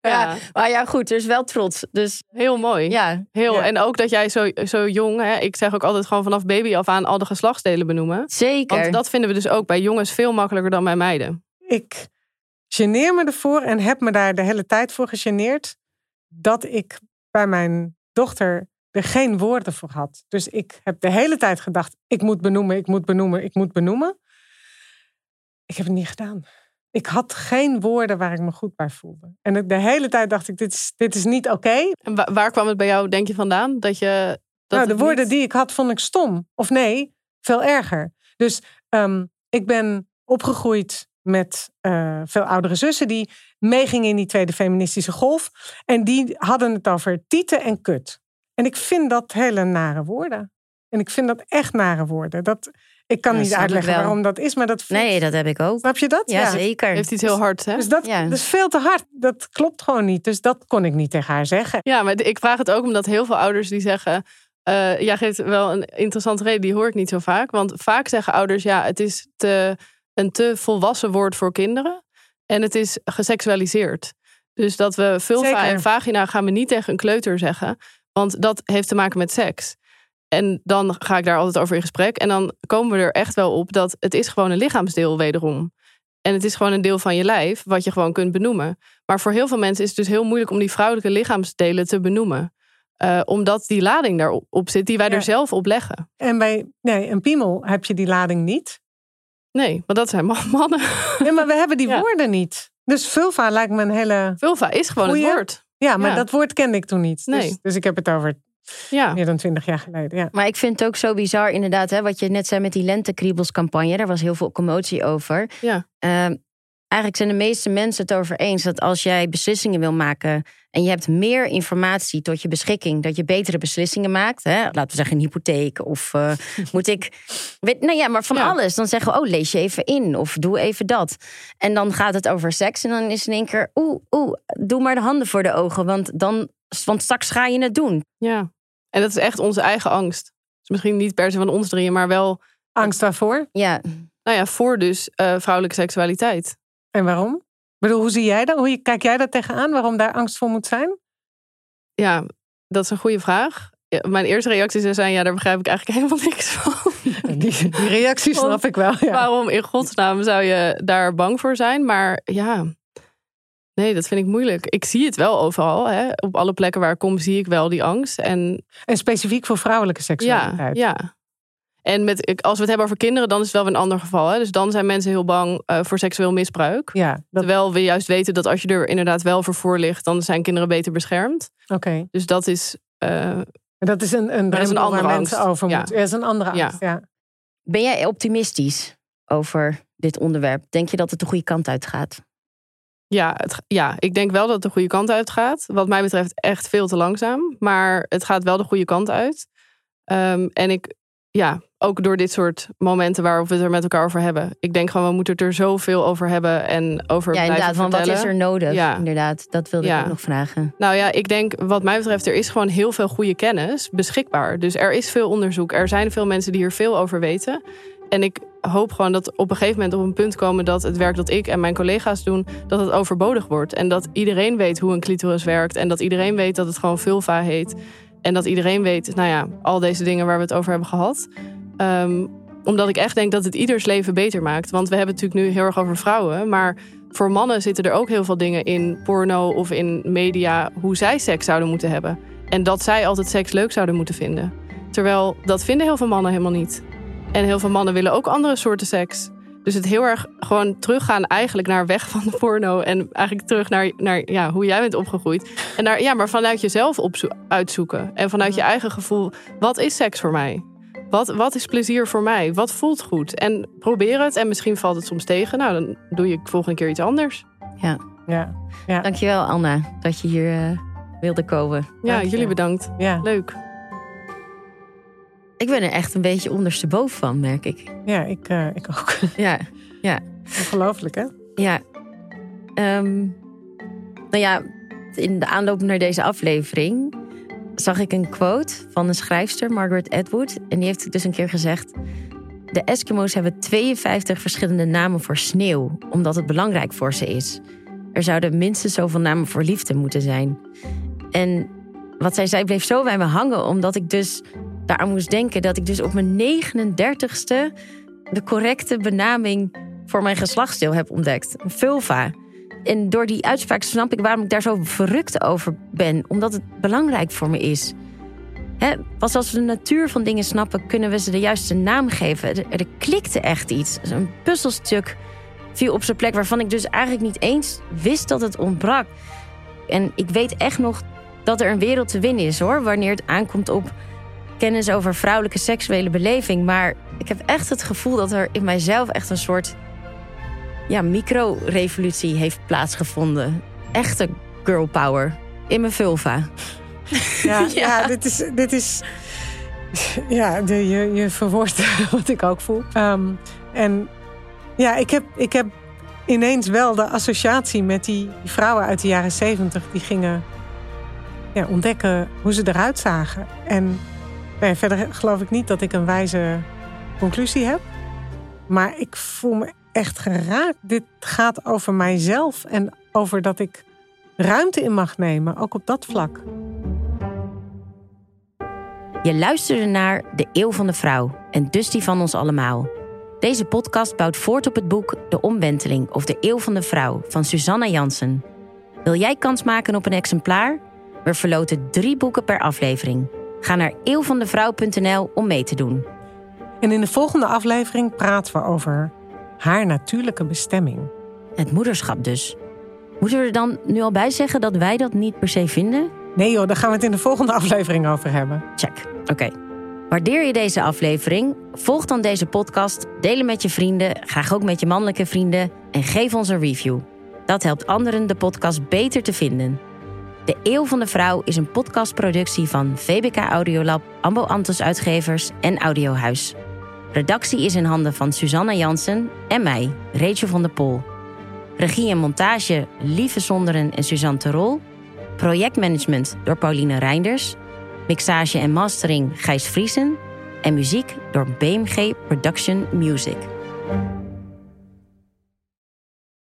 S2: ja. ja. maar ja, goed, er is wel trots. Dus
S4: heel mooi.
S2: Ja.
S4: Heel. En ook dat jij zo, zo jong, hè, ik zeg ook altijd gewoon vanaf baby af aan al de geslachtsdelen benoemen.
S2: Zeker.
S4: Want dat vinden we dus ook bij jongens veel makkelijker dan bij meiden.
S1: Ik geneer me ervoor en heb me daar de hele tijd voor gegeneerd dat ik bij mijn dochter er geen woorden voor had. Dus ik heb de hele tijd gedacht: ik moet benoemen, ik moet benoemen, ik moet benoemen. Ik heb het niet gedaan. Ik had geen woorden waar ik me goed bij voelde. En de hele tijd dacht ik: dit is, dit is niet oké.
S4: En waar kwam het bij jou, denk je, vandaan? Dat je. Dat
S1: nou, de woorden die ik had, vond ik stom. Of nee, veel erger. Dus um, ik ben opgegroeid met uh, veel oudere zussen die meegingen in die tweede feministische golf. En die hadden het over tieten en kut. En ik vind dat hele nare woorden. En ik vind dat echt nare woorden. Dat, ik kan
S2: Ja,
S1: niet uitleggen waarom dat is, maar dat vind-
S2: Nee, dat heb ik ook.
S1: Snap je dat?
S2: Ja, zeker.
S4: Heeft iets heel hard, hè?
S1: Dus dat,
S2: Ja.
S1: dat is veel te hard. Dat klopt gewoon niet. Dus dat kon ik niet tegen haar zeggen.
S4: Ja, maar ik vraag het ook omdat heel veel ouders die zeggen. eh jij geeft wel een interessante reden, die hoor ik niet zo vaak. Want vaak zeggen ouders: ja, het is te, een te volwassen woord voor kinderen. En het is geseksualiseerd. Dus dat we vulva
S1: Zeker.
S4: en vagina gaan we niet tegen een kleuter zeggen. Want dat heeft te maken met seks. En dan ga ik daar altijd over in gesprek. En dan komen we er echt wel op dat het is gewoon een lichaamsdeel wederom. En het is gewoon een deel van je lijf wat je gewoon kunt benoemen. Maar voor heel veel mensen is het dus heel moeilijk om die vrouwelijke lichaamsdelen te benoemen. Eh, omdat die lading daarop op zit die wij
S1: Ja.
S4: er zelf op leggen.
S1: En bij nee, een piemel heb je die lading niet.
S4: Nee, want dat zijn man- *laughs* mannen.
S1: Nee, maar we hebben die
S4: Ja.
S1: woorden niet. Dus vulva lijkt me een hele...
S4: Vulva is gewoon
S1: Goeie.
S4: het woord.
S1: Ja, maar
S4: Ja.
S1: dat woord kende ik toen niet.
S4: Nee.
S1: Dus, dus ik heb het over
S4: Ja.
S1: meer dan twintig jaar geleden. Ja.
S2: Maar ik vind het ook zo bizar, inderdaad, hè, wat je net zei met die lentekriebelscampagne. Daar was heel veel commotie over.
S4: Ja.
S2: Ehm, eigenlijk zijn de meeste mensen het over eens dat als jij beslissingen wil maken en je hebt meer informatie tot je beschikking, dat je betere beslissingen maakt. Hè? Laten we zeggen een hypotheek of eh, *laughs* moet ik. Weet, nou ja, maar van
S4: Ja.
S2: alles. Dan zeggen we, oh, lees je even in of doe even dat. En dan gaat het over seks en dan is in één keer, oeh, oeh, doe maar de handen voor de ogen, want dan. Want straks ga je het doen.
S4: ja. En dat is echt onze eigen angst. Dus misschien niet per se van ons drieën, maar wel
S1: Angst daarvoor.
S2: Ja,
S4: nou ja, voor dus eh, vrouwelijke seksualiteit.
S1: En waarom? Ik bedoel, hoe zie jij dat? Hoe kijk jij daar tegenaan? Waarom daar angst voor moet zijn?
S4: Ja, dat is een goede vraag. Ja, mijn eerste reactie zou zijn, ja, daar begrijp ik eigenlijk helemaal *laughs* niks van.
S1: Die, die reactie snap ik wel. Ja.
S4: Waarom in godsnaam zou je daar bang voor zijn? Maar ja, Nee, dat vind ik moeilijk. Ik zie het wel overal. Hè. Op alle plekken waar ik kom zie ik wel die angst. En,
S1: En specifiek voor vrouwelijke
S4: ja,
S1: seksualiteit.
S4: ja. En met, als we het hebben over kinderen, dan is het wel weer een ander geval. Hè. Dus dan zijn mensen heel bang eh, voor seksueel misbruik.
S1: Ja, dat-
S4: Terwijl we juist weten dat als je er inderdaad wel voor voor ligt, dan zijn kinderen beter beschermd.
S1: oké.
S4: Dus dat is. eh,
S1: Dat is een, een,
S4: Dat is een andere
S1: waar
S4: angst.
S1: mensen over
S4: Ja.
S1: moeten. Ja, dat is een andere angst, ja.
S2: Ben jij optimistisch over dit onderwerp? Denk je dat het de goede kant uitgaat?
S4: ja, het, ja, ik denk wel dat het de goede kant uit gaat. Wat mij betreft echt veel te langzaam. Maar het gaat wel de goede kant uit. Ehm, en ik, ja, ook door dit soort momenten waarop we het er met elkaar over hebben. Ik denk gewoon, we moeten het er zoveel over hebben en over
S2: Ja, inderdaad. Wat is er nodig?
S4: Ja.
S2: Inderdaad, dat wilde ik ook nog vragen.
S4: Nou ja, ik denk wat mij betreft, er is gewoon heel veel goede kennis beschikbaar. Dus er is veel onderzoek. Er zijn veel mensen die hier veel over weten. En ik hoop gewoon dat op een gegeven moment op een punt komen dat het werk dat ik en mijn collega's doen, dat het overbodig wordt. En dat iedereen weet hoe een clitoris werkt. En dat iedereen weet dat het gewoon vulva heet. En dat iedereen weet, nou ja, al deze dingen waar we het over hebben gehad. Ehm, omdat ik echt denk dat het ieders leven beter maakt. Want we hebben het natuurlijk nu heel erg over vrouwen. Maar voor mannen zitten er ook heel veel dingen in porno of in media. hoe zij seks zouden moeten hebben. En dat zij altijd seks leuk zouden moeten vinden. Terwijl dat vinden heel veel mannen helemaal niet. En heel veel mannen willen ook andere soorten seks. Dus het heel erg gewoon teruggaan eigenlijk naar weg van de porno. En eigenlijk terug naar, naar ja, hoe jij bent opgegroeid. En naar, ja, maar vanuit jezelf uitzoeken. En vanuit je eigen gevoel. Wat is seks voor mij? Wat, wat is plezier voor mij? Wat voelt goed? En probeer het. En misschien valt het soms tegen. Nou, dan doe je volgende keer iets anders.
S1: Ja,
S2: Dankjewel, Anna, dat je hier eh, wilde komen.
S4: Ja, jullie bedankt.
S1: ja,
S4: Leuk.
S2: Ik ben er echt een beetje ondersteboven van, merk ik.
S1: ja ik, eh, ik ook. *laughs*
S2: Ja,
S1: Ongelooflijk, hè?
S2: ja. Ehm, nou ja, in de aanloop naar deze aflevering zag ik een quote van een schrijfster, Margaret Atwood. En die heeft dus een keer gezegd... De Eskimo's hebben 52 verschillende namen voor sneeuw, omdat het belangrijk voor ze is. Er zouden minstens zoveel namen voor liefde moeten zijn. En wat zij zei bleef zo bij me hangen, omdat ik dus daaraan moest denken dat ik dus op mijn 39ste de correcte benaming voor mijn geslachtsdeel heb ontdekt. Vulva. En door die uitspraak snap ik waarom ik daar zo verrukt over ben. Omdat het belangrijk voor me is. Pas als we de natuur van dingen snappen, kunnen we ze de juiste naam geven. Er, er klikte echt iets. Een puzzelstuk viel op zijn plek waarvan ik dus eigenlijk niet eens wist dat het ontbrak. En ik weet echt nog dat er een wereld te winnen is hoor, wanneer het aankomt op kennis over vrouwelijke seksuele beleving. Maar ik heb echt het gevoel dat er in mijzelf echt een soort ja, micro-revolutie heeft plaatsgevonden. Echte girl power in mijn vulva. *laughs* *laughs*
S1: Ja, ja. dit is. Dit is ja, de, je, je verwoordt *laughs* wat ik ook voel. Ehm, en ja, ik heb, ik heb ineens wel de associatie met die vrouwen uit de jaren zeventig die gingen ja, ontdekken hoe ze eruit zagen. En nee, verder geloof ik niet dat ik een wijze conclusie heb. Maar ik voel me echt geraakt. Dit gaat over mijzelf en over dat ik ruimte in mag nemen, ook op dat vlak.
S2: Je luisterde naar De Eeuw van de Vrouw en dus die van ons allemaal. Deze podcast bouwt voort op het boek De Omwenteling of De Eeuw van de Vrouw van Susanna Jansen. Wil jij kans maken op een exemplaar? We verloten drie boeken per aflevering. Ga naar eeuwvandevrouw.nl om mee te doen.
S1: En in de volgende aflevering praten we over haar natuurlijke bestemming.
S2: Het moederschap dus. Moeten we er dan nu al bij zeggen dat wij dat niet per se vinden?
S1: Nee joh, daar gaan we het in de volgende aflevering over hebben.
S2: Check. Oké. Waardeer je deze aflevering? Volg dan deze podcast, deel hem met je vrienden, graag ook met je mannelijke vrienden en geef ons een review. Dat helpt anderen de podcast beter te vinden. De Eeuw van de Vrouw is een podcastproductie van VBK Audiolab, Ambo Antos Uitgevers en Audiohuis. Redactie is in handen van Susanna Jansen en mij, Rachel van der Pol. Regie en montage Lieve Sonderen en Suzanne Terol. Projectmanagement door Pauline Reinders. Mixage en mastering Gijs Vriesen. En muziek door BMG Production Music.